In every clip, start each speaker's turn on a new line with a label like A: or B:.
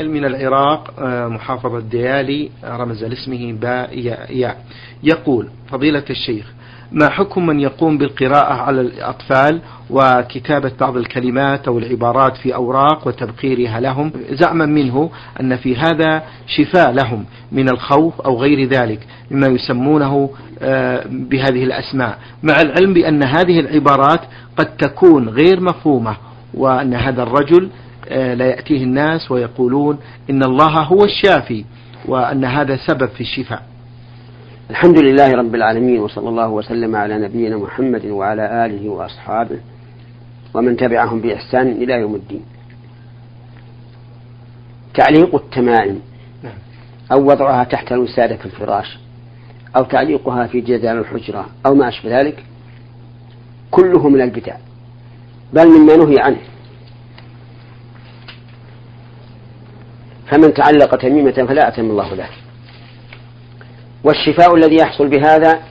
A: من العراق آه، محافظة ديالي رمز لاسمه باء ياء. يقول فضيلة الشيخ ما حكم من يقوم بالقراءة على الأطفال وكتابة بعض الكلمات أو العبارات في أوراق وتبقيرها لهم؟ زعما منه أن في هذا شفاء لهم من الخوف أو غير ذلك مما يسمونه آه، بهذه الأسماء. مع العلم بأن هذه العبارات قد تكون غير مفهومة وأن هذا الرجل لا يأتيه الناس ويقولون إن الله هو الشافي وأن هذا سبب في الشفاء.
B: الحمد لله رب العالمين وصلى الله وسلم على نبينا محمد وعلى آله وأصحابه ومن تبعهم بإحسان إلى يوم الدين. تعليق التمائم. نعم. أو وضعها تحت الوسادة في الفراش أو تعليقها في جدار الحجرة أو ما أشبه ذلك كله من البدع بل مما نهي عنه. فمن تعلق تميمة فلا أتم الله له. والشفاء الذي يحصل بهذا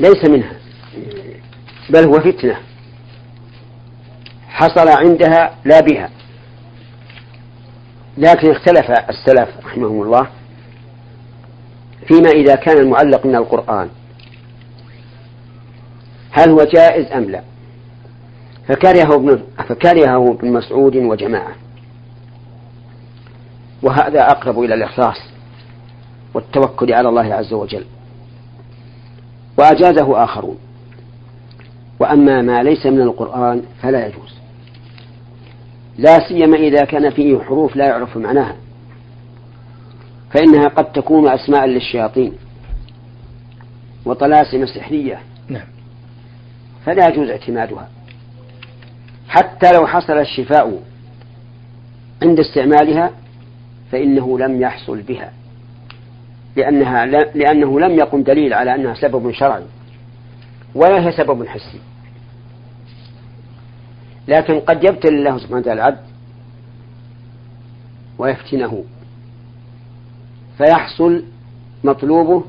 B: ليس منها بل هو فتنة. حصل عندها لا بها. لكن اختلف السلف رحمهم الله فيما إذا كان المعلق من القرآن. هل هو جائز أم لا؟ فكرهه ابن فكرهه ابن مسعود وجماعة. وهذا أقرب إلى الإخلاص والتوكل على الله عز وجل. وأجازه آخرون. وأما ما ليس من القرآن فلا يجوز. لا سيما إذا كان فيه حروف لا يعرف معناها. فإنها قد تكون أسماء للشياطين. وطلاسم سحرية.
A: نعم.
B: فلا يجوز اعتمادها. حتى لو حصل الشفاء عند استعمالها فإنه لم يحصل بها. لأنها لأنه لم يقم دليل على أنها سبب شرعي ولا هي سبب حسي. لكن قد يبتلي الله سبحانه وتعالى العبد ويفتنه فيحصل مطلوبه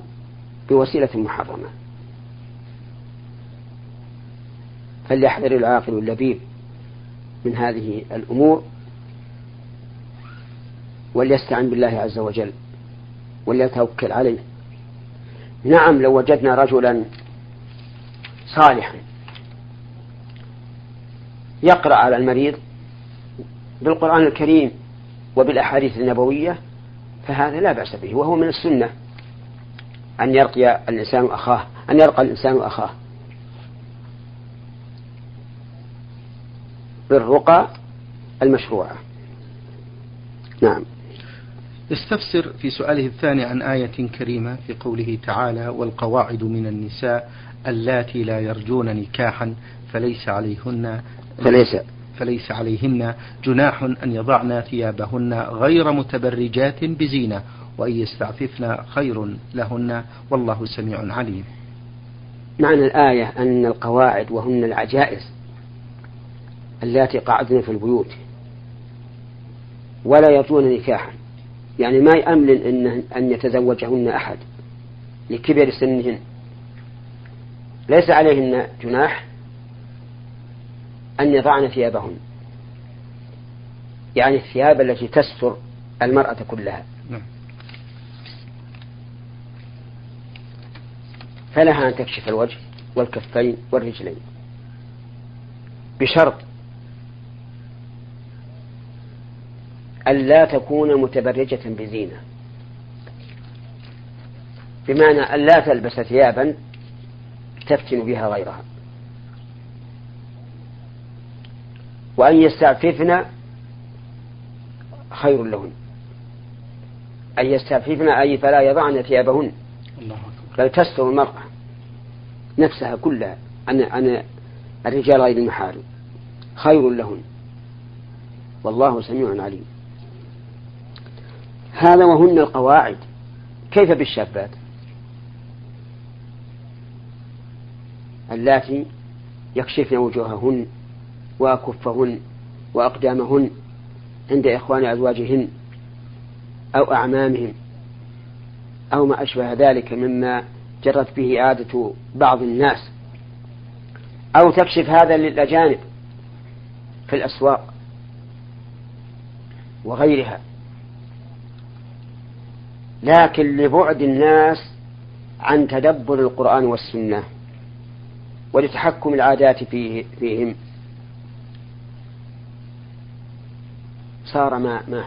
B: بوسيلة محرمة. فليحذر العاقل اللبيب من هذه الأمور. وليستعن بالله عز وجل وليتوكل عليه. نعم لو وجدنا رجلا صالحا يقرأ على المريض بالقرآن الكريم وبالأحاديث النبوية فهذا لا بأس به وهو من السنة. أن يرقي الإنسان أخاه أن يرقى الإنسان أخاه. بالرقى المشروعة. نعم.
A: يستفسر في سؤاله الثاني عن آية كريمة في قوله تعالى والقواعد من النساء اللاتي لا يرجون نكاحا فليس عليهن
B: فليس.
A: فليس عليهن جناح أن يضعن ثيابهن غير متبرجات بزينة وأن يستعففن خير لهن والله سميع عليم.
B: معنى الآية أن القواعد وهن العجائز اللاتي قعدن في البيوت ولا يرجون نكاحا. يعني ما يأمن إن أن يتزوجهن أحد لكبر سنهن. ليس عليهن جناح أن يضعن ثيابهن. يعني الثياب التي تستر المرأة كلها. نعم. فلها أن تكشف الوجه والكفين والرجلين. بشرط ألا تكون متبرجة بزينة. بمعنى ألا تلبس ثيابا تفتن بها غيرها. وأن يستعففن خير لهن. أن يستعففن أي فلا يضعن ثيابهن. بل تستر المرأة نفسها كلها. عن عن الرجال غير المحارم. خير لهن. والله سميع عليم. هذا وهن القواعد. كيف بالشابات؟ اللاتي يكشفن وجوههن وأكفهن وأقدامهن عند إخوان أزواجهن أو أعمامهم أو ما أشبه ذلك مما جرت به عادة بعض الناس. أو تكشف هذا للأجانب في الأسواق وغيرها. لكن لبعد الناس عن تدبر القرآن والسنة ولتحكم العادات فيه فيهم. صار ما ما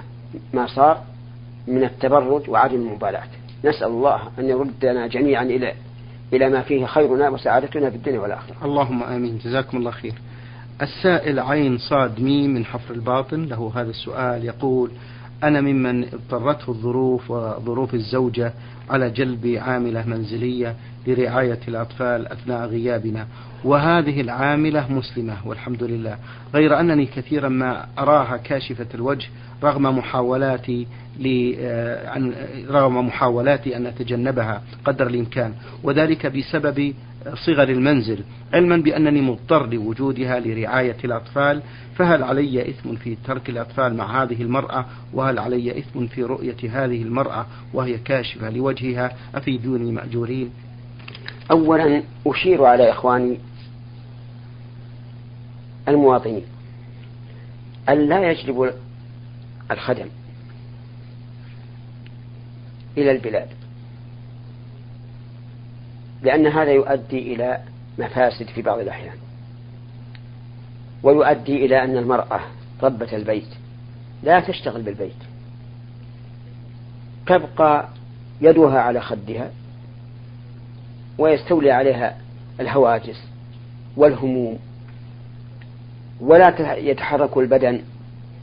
B: ما صار من التبرج وعدم المبالاة. نسأل الله أن يردنا جميعا إلى إلى ما فيه خيرنا وسعادتنا في الدنيا والآخرة.
A: اللهم آمين. جزاكم الله خير. السائل عين صاد ميم من حفر الباطن. له هذا السؤال. يقول أنا ممن اضطرته الظروف وظروف الزوجة على جلب عاملة منزلية لرعاية الأطفال أثناء غيابنا. وهذه العاملة مسلمة والحمد لله. غير أنني كثيرا ما أراها كاشفة الوجه رغم محاولاتي آه، رغم محاولاتي أن أتجنبها قدر الإمكان. وذلك بسبب صغر المنزل علما بأنني مضطر لوجودها لرعاية الأطفال فهل علي إثم في ترك الأطفال مع هذه المرأة؟ وهل علي إثم في رؤية هذه المرأة وهي كاشفة لوجهها؟ أفيدوني مأجورين
B: أولا أشير على إخواني المواطنين. أن لا يجلب الخدم إلى البلاد. لأن هذا يؤدي إلى مفاسد في بعض الأحيان. ويؤدي إلى أن المرأة ربة البيت لا تشتغل بالبيت. تبقى يدها على خدها ويستولي عليها الهواجس والهموم ولا يتحرك البدن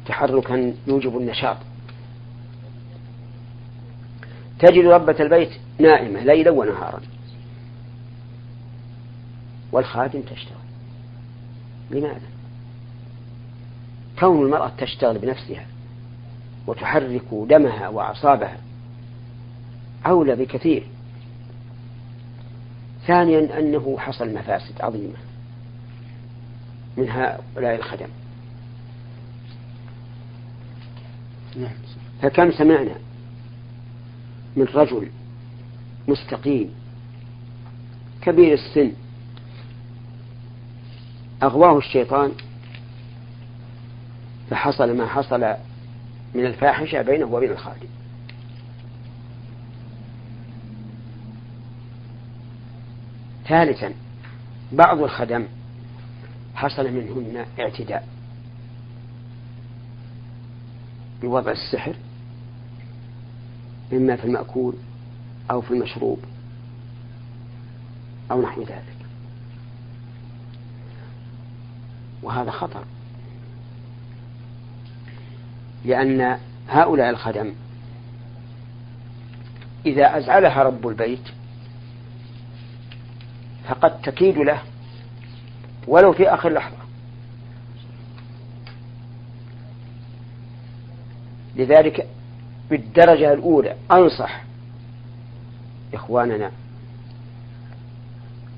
B: تحركا يوجب النشاط. تجد ربة البيت نائمة ليلا ونهارا. والخادم تشتغل. لماذا؟ كون المرأة تشتغل بنفسها وتحرك دمها وأعصابها أولى بكثير. ثانيا أنه حصل مفاسد عظيمة من هؤلاء الخدم. نعم. فكم سمعنا من رجل مستقيم كبير السن أغواه الشيطان فحصل ما حصل من الفاحشة بينه وبين الخادم ثالثا بعض الخدم حصل منهن اعتداء بوضع السحر إما في المأكول أو في المشروب أو نحو ذلك. وهذا خطر. لأن هؤلاء الخدم إذا أزعلها رب البيت فقد تكيد له ولو في آخر لحظة. لذلك بالدرجة الأولى أنصح إخواننا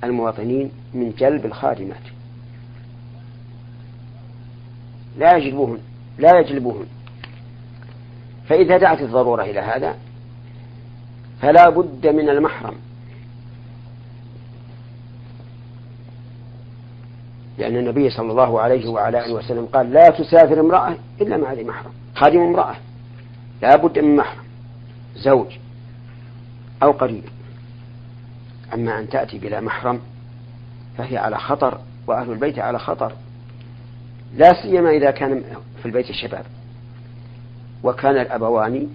B: المواطنين من جلب الخادمات. لا يجلبوهن لا يجلبوهن فإذا دعت الضرورة إلى هذا فلا بد من المحرم. لأن النبي صلى الله عليه وعلى آله وسلم قال لا تسافر امرأة إلا مع ذي محرم خادم امرأة. لا بد من محرم زوج أو قريب. أما أن تأتي بلا محرم فهي على خطر وأهل البيت على خطر. لا سيما إذا كان في البيت الشباب. وكان الأبوان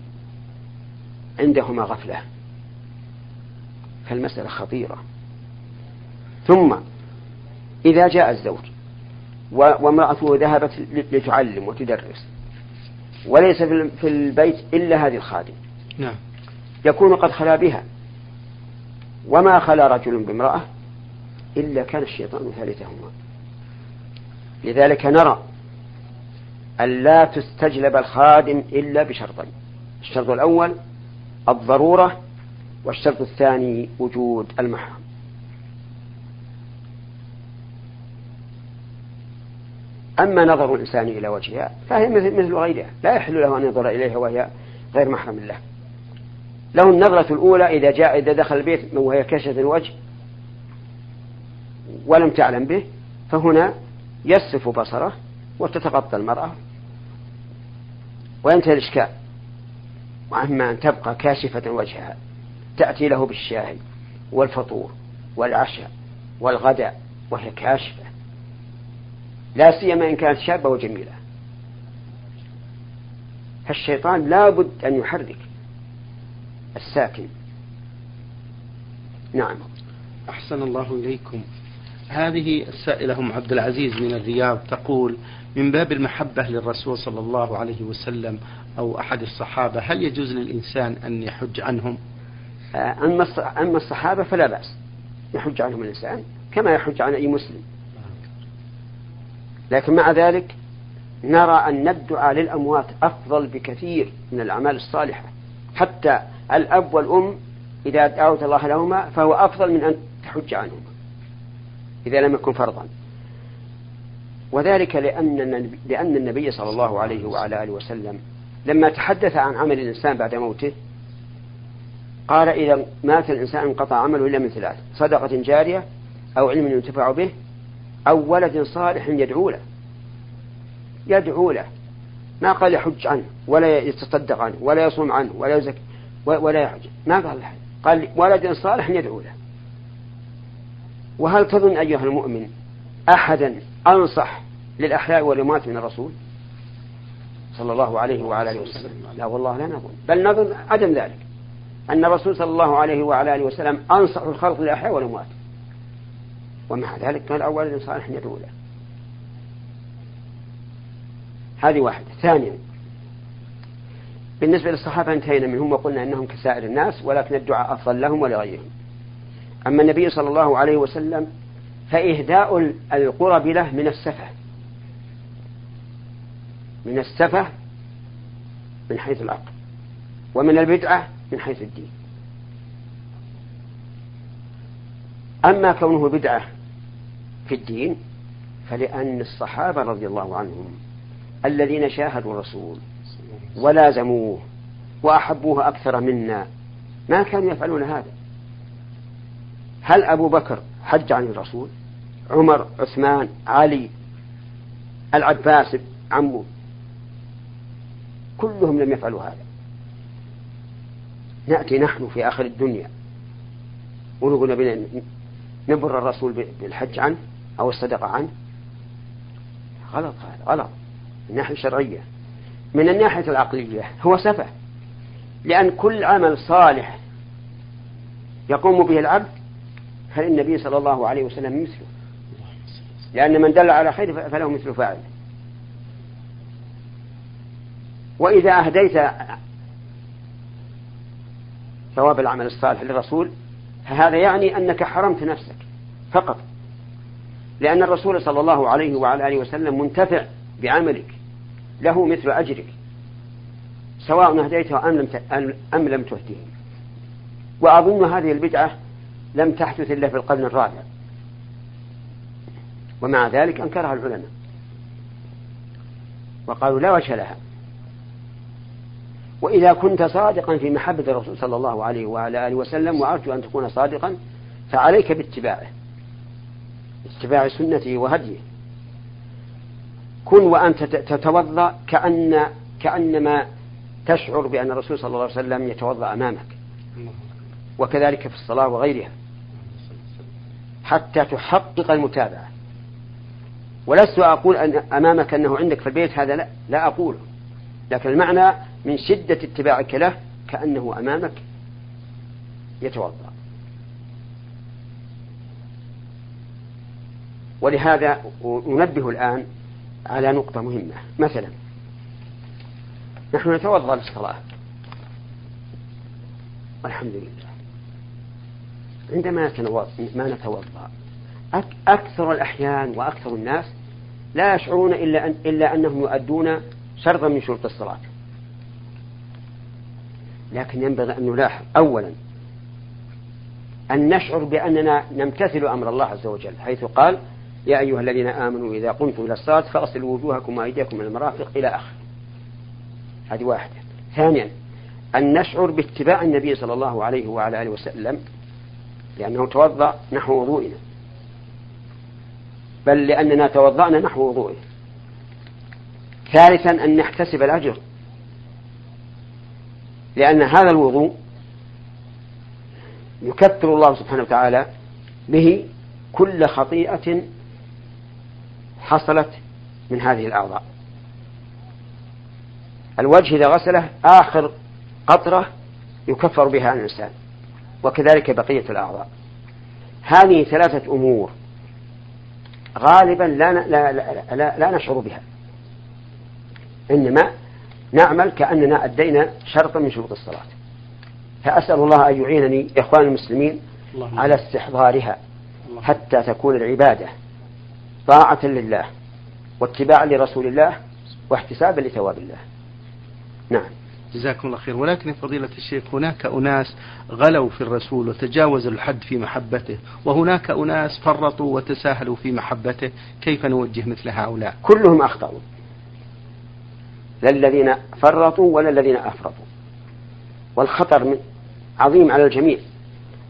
B: عندهما غفلة. فالمسألة خطيرة. ثم إذا جاء الزوج وامرأته ذهبت لتعلم وتدرس وليس في البيت إلا هذه الخادم.
A: نعم.
B: يكون قد خلا بها. وما خلا رجل بامرأة إلا كان الشيطان ثالثهما. لذلك نرى أن لا تستجلب الخادم إلا بشرطين الشرط الأول الضرورة والشرط الثاني وجود المحرم. أما نظر الإنسان إلى وجهها فهي مثل, مثل غيرها لا يحل له أن ينظر إليها وهي غير محرم له. له النظرة الأولى إذا جاء إذا دخل البيت وهي كشفة الوجه ولم تعلم به فهنا يصف بصره وتتغطى المرأة وينتهي الإشكال. وأما أن تبقى كاشفة وجهها تأتي له بالشاهي والفطور والعشاء والغداء وهي كاشفة. لا سيما إن كانت شابة وجميلة. فالشيطان لا بد أن يحرك الساكن. نعم.
A: أحسن الله إليكم. هذه السائلة أم عبد العزيز من الرياض تقول من باب المحبة للرسول صلى الله عليه وسلم أو أحد الصحابة هل يجوز للإنسان أن يحج عنهم؟
B: آه، أما الصحابة فلا بأس. يحج عنهم الإنسان كما يحج عن أي مسلم. لكن مع ذلك نرى أن الدعاء للأموات أفضل بكثير من الأعمال الصالحة. حتى الأب والأم إذا دعوت الله لهما فهو أفضل من أن تحج عنهما إذا لم يكن فرضا. وذلك لأن لأن النبي صلى الله عليه وعلى آله وسلم لما تحدث عن عمل الإنسان بعد موته قال إذا مات الإنسان انقطع عمله إلا من ثلاث صدقة جارية أو علم ينتفع به أو ولد صالح يدعو له. يدعو له. ما قال يحج عنه ولا يتصدق عنه ولا يصوم عنه ولا يزكي ولا يحج. ما قال قال ولد صالح يدعو له. وهل تظن أيها المؤمن أحدا أنصح للأحياء والأموات من الرسول صلى الله عليه وعلى آله وسلم؟ لا والله لا نظن بل نظن عدم ذلك أن الرسول صلى الله عليه وعلى آله وسلم أنصح الخلق للأحياء والأموات. ومع ذلك قال أول صالح يدعو له هذه واحدة. ثانيا بالنسبة للصحابة انتهينا منهم وقلنا أنهم كسائر الناس ولكن الدعاء أفضل لهم ولغيرهم. أما النبي صلى الله عليه وسلم فإهداء القرب له من السفة. من السفة من حيث العقل ومن البدعة من حيث الدين. أما كونه بدعة في الدين فلأن الصحابة رضي الله عنهم الذين شاهدوا الرسول ولازموه وأحبوه أكثر منا ما كانوا يفعلون هذا. هل أبو بكر حج عن الرسول؟ عمر عثمان علي العباس عمه كلهم لم يفعلوا هذا. نأتي نحن في آخر الدنيا ونقول نبر الرسول بالحج عنه أو الصدقة عنه؟ غلط هذا غلط. من الناحية الشرعية من الناحية العقلية هو سفه. لأن كل عمل صالح يقوم به العبد فالنبي صلى الله عليه وسلم مثله؟ لأن من دل على خير فله مثل فاعل. وإذا أهديت ثواب العمل الصالح للرسول فهذا يعني أنك حرمت نفسك فقط. لأن الرسول صلى الله عليه وعلى آله وسلم منتفع بعملك له مثل أجرك سواء أهديته أم أم لم تهديه. وأظن هذه البدعة لم تحدث إلا في القرن الرابع. ومع ذلك أنكرها العلماء. وقالوا لا وجه لها. وإذا كنت صادقا في محبة الرسول صلى الله عليه وعلى آله وسلم وأرجو أن تكون صادقا فعليك باتباعه. اتباع سنته وهديه. كن وأنت تتوضأ كأن كأنما تشعر بأن الرسول صلى الله عليه وسلم يتوضأ أمامك. وكذلك في الصلاة وغيرها. حتى تحقق المتابعة. ولست أقول أن أمامك أنه عندك في البيت هذا لا لا أقوله. لكن المعنى من شدة اتباعك له كأنه أمامك يتوضأ. ولهذا أنبه الآن على نقطة مهمة. مثلا نحن نتوضأ للصلاة. والحمد لله. عندما ما نتوضأ. أكثر الأحيان وأكثر الناس لا يشعرون إلا, أن إلا أنهم يؤدون شرطا من شروط الصلاة. لكن ينبغي أن نلاحظ أولا أن نشعر بأننا نمتثل أمر الله عز وجل حيث قال يا أيها الذين آمنوا إذا قمتم إلى الصلاة فاغسلوا وجوهكم وأيديكم من المرافق إلى آخر هذه واحدة. ثانيا أن نشعر باتباع النبي صلى الله عليه وعلى آله وسلم لأنه توضأ نحو وضوئنا. بل لأننا توضأنا نحو وضوئه. ثالثا أن نحتسب الأجر. لأن هذا الوضوء يكثر الله سبحانه وتعالى به كل خطيئة حصلت من هذه الأعضاء. الوجه إذا غسله آخر قطرة يكفر بها عن الإنسان. وكذلك بقية الأعضاء. هذه ثلاثة أمور غالبا لا, لا, لا, لا, لا نشعر بها. إنما نعمل كأننا أدينا شرطا من شروط الصلاة. فأسأل الله أن يعينني إخوان المسلمين على استحضارها حتى تكون العبادة طاعة لله واتباعا لرسول الله واحتسابا لثواب الله. نعم.
A: جزاكم الله خير. ولكن فضيلة الشيخ هناك أناس غلوا في الرسول وتجاوزوا الحد في محبته وهناك أناس فرطوا وتساهلوا في محبته كيف نوجه مثل هؤلاء؟
B: كلهم أخطأوا. لا الذين فرطوا ولا الذين أفرطوا. والخطر من عظيم على الجميع.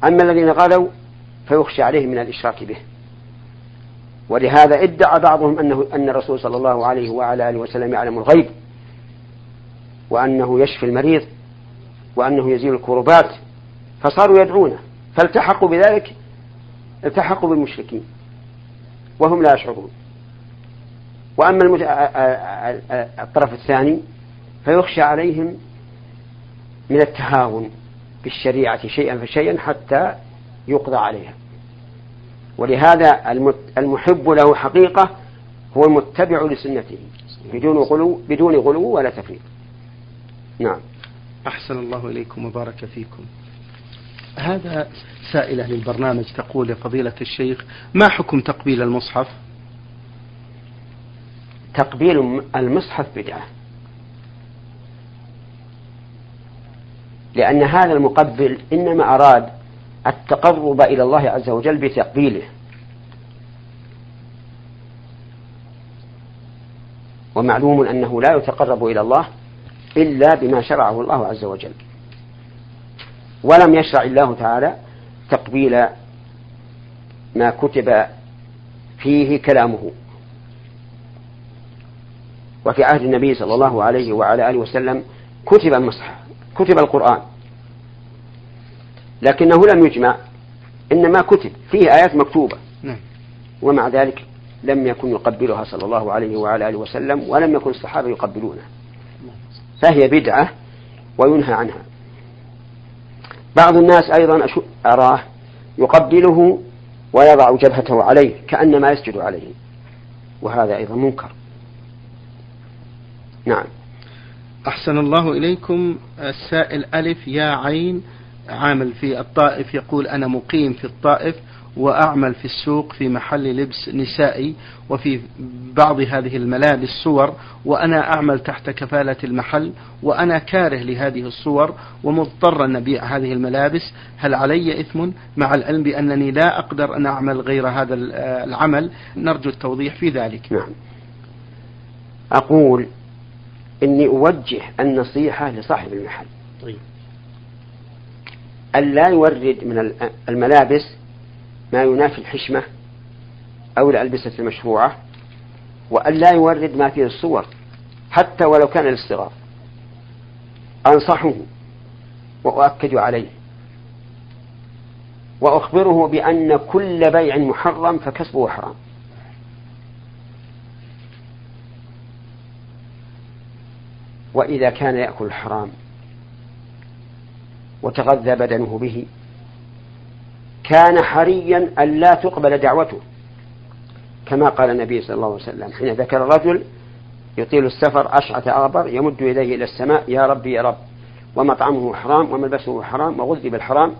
B: أما الذين غلوا فيخشى عليهم من الإشراك به. ولهذا ادعى بعضهم أنه أن الرسول صلى الله عليه وعلى آله وسلم يعلم الغيب. وأنه يشفي المريض وأنه يزيل الكربات فصاروا يدعونه فالتحقوا بذلك التحقوا بالمشركين وهم لا يشعرون. وأما الطرف الثاني فيخشى عليهم من التهاون بالشريعة شيئا فشيئا حتى يقضى عليها. ولهذا المحب له حقيقة هو المتبع لسنته بدون غلو بدون غلو ولا تفريط. نعم.
A: أحسن الله إليكم وبارك فيكم. هذا سائلة للبرنامج تقول يا فضيلة الشيخ ما حكم تقبيل المصحف؟
B: تقبيل المصحف بدعة. لأن هذا المقبل إنما أراد التقرب إلى الله عز وجل بتقبيله. ومعلوم أنه لا يتقرب إلى الله إلا بما شرعه الله عز وجل. ولم يشرع الله تعالى تقبيل ما كتب فيه كلامه. وفي عهد النبي صلى الله عليه وعلى آله وسلم كتب المصحف كتب القرآن. لكنه لم يجمع إنما كتب فيه آيات مكتوبة. نعم. ومع ذلك لم يكن يقبلها صلى الله عليه وعلى آله وسلم ولم يكن الصحابة يقبلونها فهي بدعة وينهى عنها. بعض الناس أيضا أراه يقبله ويضع جبهته عليه كأنما يسجد عليه وهذا أيضا منكر. نعم.
A: أحسن الله إليكم. السائل ألف يا عين عامل في الطائف يقول أنا مقيم في الطائف. وأعمل في السوق في محل لبس نسائي وفي بعض هذه الملابس صور وأنا أعمل تحت كفالة المحل وأنا كاره لهذه الصور ومضطر أن أبيع هذه الملابس. هل علي إثم مع العلم بأنني لا أقدر أن أعمل غير هذا العمل؟ نرجو التوضيح في ذلك.
B: نعم. أقول إني أوجه النصيحة لصاحب المحل. طيب. أن لا يورد من الملابس ما ينافي الحشمة أو الألبسة المشروعة وأن لا يورد ما فيه الصور حتى ولو كان للصغار أنصحه وأؤكد عليه. وأخبره بأن كل بيع محرم فكسبه حرام. وإذا كان يأكل الحرام وتغذى بدنه به كان حريا أن لا تقبل دعوته كما قال النبي صلى الله عليه وسلم حين ذكر الرجل يطيل السفر أشعث أغبر يمد يديه إلى السماء يا ربي يا رب ومطعمه حرام وملبسه حرام وغذي بالحرام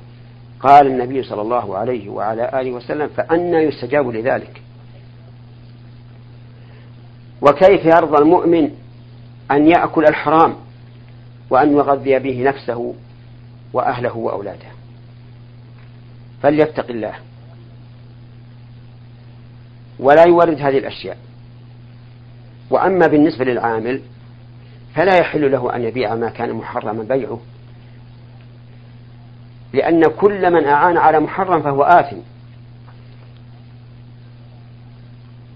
B: قال النبي صلى الله عليه وعلى آله وسلم فأنى يستجاب لذلك. وكيف يرضى المؤمن أن يأكل الحرام وأن يغذي به نفسه وأهله وأولاده؟ فليتق الله. ولا يورد هذه الأشياء. وأما بالنسبة للعامل فلا يحل له أن يبيع ما كان محرما بيعه. لأن كل من أعان على محرم فهو آثم.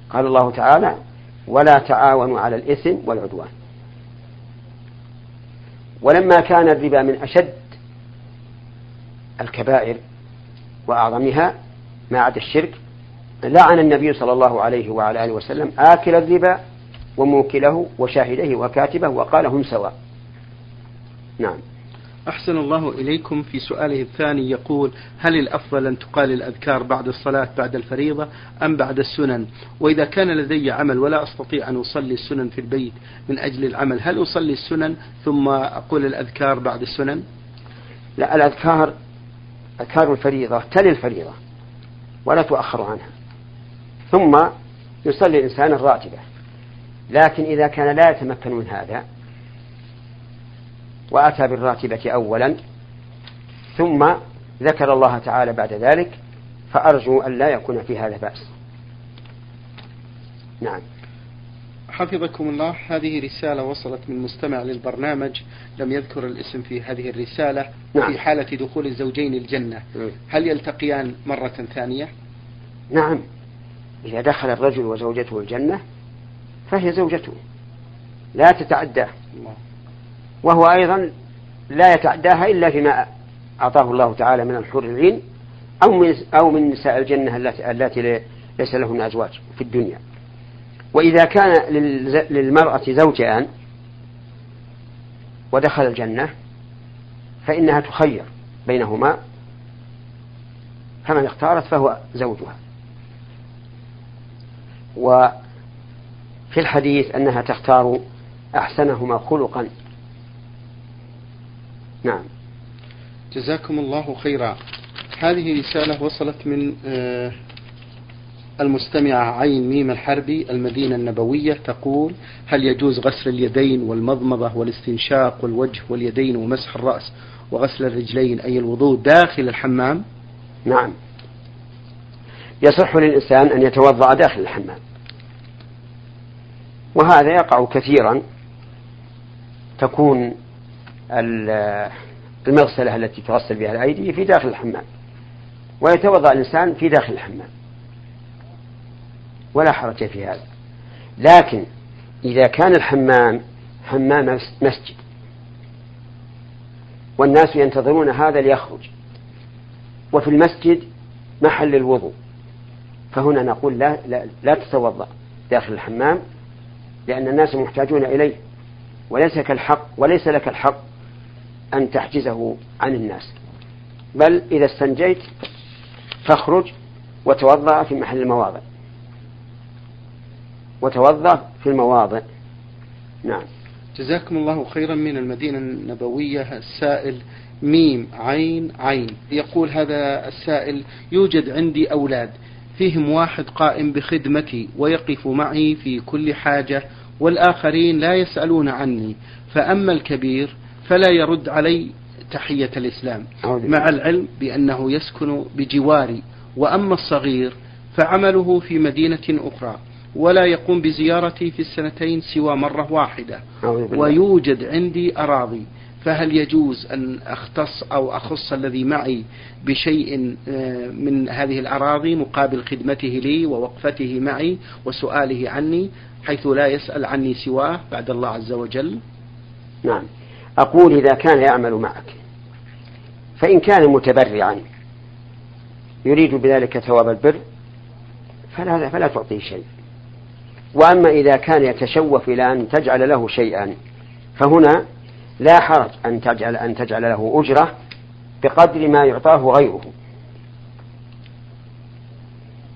B: قال الله تعالى ولا تعاونوا على الإثم والعدوان. ولما كان الربا من أشد الكبائر وأعظمها ما عدا الشرك لعن النبي صلى الله عليه وعلى آله وسلم آكل الربا وموكله وشاهده وكاتبه وقال هم سواء. نعم.
A: أحسن الله إليكم في سؤاله الثاني يقول هل الأفضل أن تقال الأذكار بعد الصلاة بعد الفريضة أم بعد السنن؟ وإذا كان لدي عمل ولا أستطيع أن أصلي السنن في البيت من أجل العمل هل أصلي السنن ثم أقول الأذكار بعد السنن؟
B: لا الأذكار أذكار الفريضة تلي الفريضة ولا تؤخر عنها. ثم يصلي الإنسان الراتبة لكن إذا كان لا يتمكن من هذا وأتى بالراتبة أولا ثم ذكر الله تعالى بعد ذلك فأرجو أن لا يكون في هذا بأس. نعم.
A: حفظكم الله. هذه رسالة وصلت من مستمع للبرنامج. لم يذكر الاسم في هذه الرسالة نعم. في حالة دخول الزوجين الجنة.
B: نعم.
A: هل يلتقيان مرة ثانية؟
B: نعم. إذا دخل الرجل وزوجته الجنة فهي زوجته. لا تتعداه. وهو أيضا لا يتعداها إلا فيما أعطاه الله تعالى من الحور العين أو من أو من نساء الجنة التي ليس لهن أزواج في الدنيا. وإذا كان للمرأة زوجان ودخل الجنة فإنها تخير بينهما فمن اختارت فهو زوجها. وفي الحديث أنها تختار أحسنهما خلقا. نعم.
A: جزاكم الله خيرا. هذه رسالة وصلت من آه، المستمعة عين ميم الحربي المدينة النبوية تقول هل يجوز غسل اليدين والمضمضة والاستنشاق والوجه واليدين ومسح الرأس وغسل الرجلين أي الوضوء داخل الحمام؟
B: نعم. يصح للإنسان أن يتوضأ داخل الحمام. وهذا يقع كثيرا. تكون المغسلة التي تغسل بها الأيدي في داخل الحمام. ويتوضأ الإنسان في داخل الحمام. ولا حرج في هذا. لكن إذا كان الحمام حمام مسجد والناس ينتظرون هذا ليخرج وفي المسجد محل الوضوء فهنا نقول لا, لا, لا تتوضأ داخل الحمام لأن الناس محتاجون إليه وليس لك الحق وليس لك الحق أن تحجزه عن الناس. بل إذا استنجيت فاخرج وتوضأ في محل المواضع. وتوضأ في المواضع. نعم.
A: جزاكم الله خيرا من المدينة النبوية السائل ميم عين عين. يقول هذا السائل يوجد عندي أولاد فيهم واحد قائم بخدمتي ويقف معي في كل حاجة والآخرين لا يسألون عني. فأما الكبير فلا يرد علي تحية الإسلام مع العلم بأنه يسكن بجواري وأما الصغير فعمله في مدينة أخرى. ولا يقوم بزيارتي في السنتين سوى مرة واحدة. ويوجد عندي أراضي فهل يجوز أن أختص أو أخص الذي معي بشيء آه، من هذه الأراضي مقابل خدمته لي ووقفته معي وسؤاله عني حيث لا يسأل عني سواه بعد الله عز وجل؟
B: نعم. أقول إذا كان يعمل معك. فإن كان متبرعا يريد بذلك ثواب البر فلا, فلا تعطيه شيء. وأما إذا كان يتشوف إلى أن تجعل له شيئا فهنا لا حرج أن تجعل أن تجعل له أجرة بقدر ما يعطاه غيره.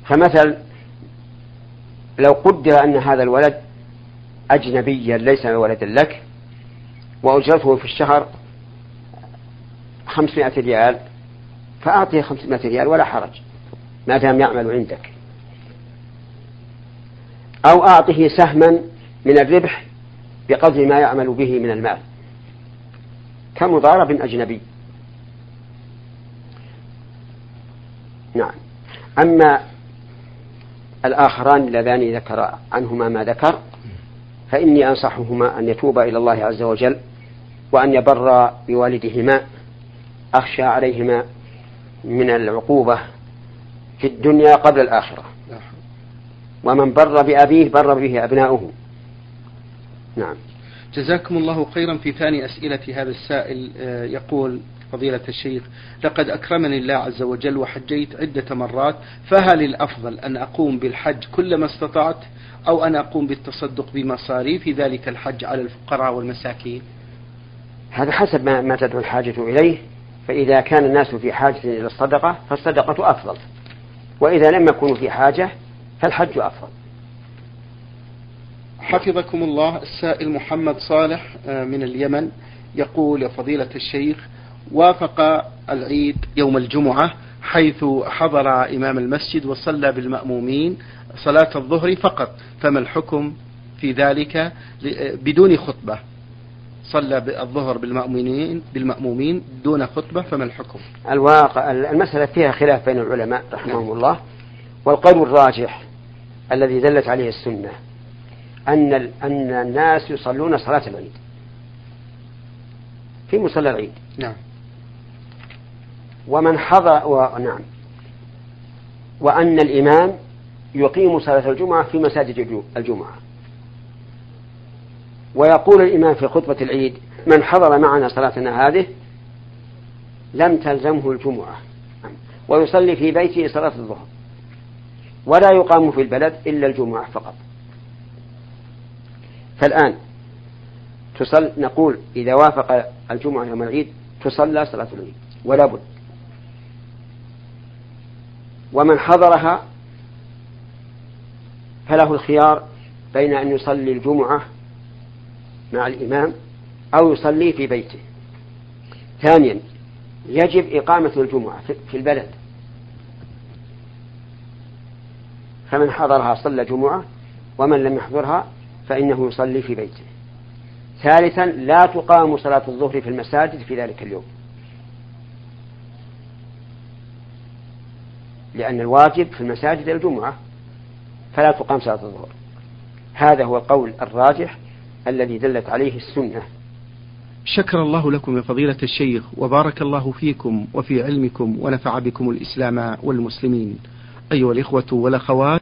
B: فمثل لو قدر أن هذا الولد أجنبيا ليس ولدا لك وأجرته في الشهر خمسمائة ريال فأعطيه خمسمائة ريال ولا حرج ما دام يعمل عندك. أو أعطه سهما من الربح بقدر ما يعمل به من المال. كمضارب أجنبي. نعم. أما الآخران اللذان ذكر عنهما ما ذكر فإني أنصحهما أن يتوبا إلى الله عز وجل وأن يبر بوالدهما أخشى عليهما من العقوبة في الدنيا قبل الآخرة. ومن بر بأبيه بر به أبناؤه. نعم.
A: جزاكم الله خيرا في ثاني أسئلة هذا السائل آه، يقول فضيلة الشيخ لقد أكرمني الله عز وجل وحجيت عدة مرات فهل الأفضل أن أقوم بالحج كلما استطعت أو أن أقوم بالتصدق بمصاريف ذلك الحج على الفقراء والمساكين؟
B: هذا حسب ما, ما تدعو الحاجة إليه. فإذا كان الناس في حاجة إلى الصدقة فالصدقة أفضل. وإذا لم يكونوا في حاجة فالحج أفضل.
A: حفظكم الله السائل محمد صالح آه، من اليمن يقول يا فضيلة الشيخ وافق العيد يوم الجمعة حيث حضر إمام المسجد وصلى بالمأمومين صلاة الظهر فقط. فما الحكم في ذلك؟ بدون خطبة. صلى الظهر بالمأمومين بالمأمومين دون خطبة فما الحكم؟
B: الواقع المسألة فيها خلاف بين العلماء رحمهم الله والقول الراجح الذي دلت عليه السنة أن أن الناس يصلون صلاة العيد. في مصلى العيد.
A: نعم.
B: ومن حضر و... نعم. وأن الإمام يقيم صلاة الجمعة في مساجد الجمعة. ويقول الإمام في خطبة العيد من حضر معنا صلاتنا هذه لم تلزمه الجمعة. ويصلي في بيته صلاة الظهر. ولا يقام في البلد إلا الجمعة فقط. فالآن تصل نقول إذا وافق الجمعة يوم العيد تصلى صلاة العيد ولا بد. ومن حضرها فله الخيار بين أن يصلي الجمعة مع الإمام أو يصلي في بيته. ثانيا يجب إقامة الجمعة في البلد. فمن حضرها صلى جمعة ومن لم يحضرها فإنه يصلي في بيته. ثالثا لا تقام صلاة الظهر في المساجد في ذلك اليوم. لأن الواجب في المساجد الجمعة فلا تقام صلاة الظهر. هذا هو القول الراجح الذي دلت عليه السنة.
A: شكر الله لكم يا فضيلة الشيخ وبارك الله فيكم وفي علمكم ونفع بكم الإسلام والمسلمين. أيها الإخوة والأخوات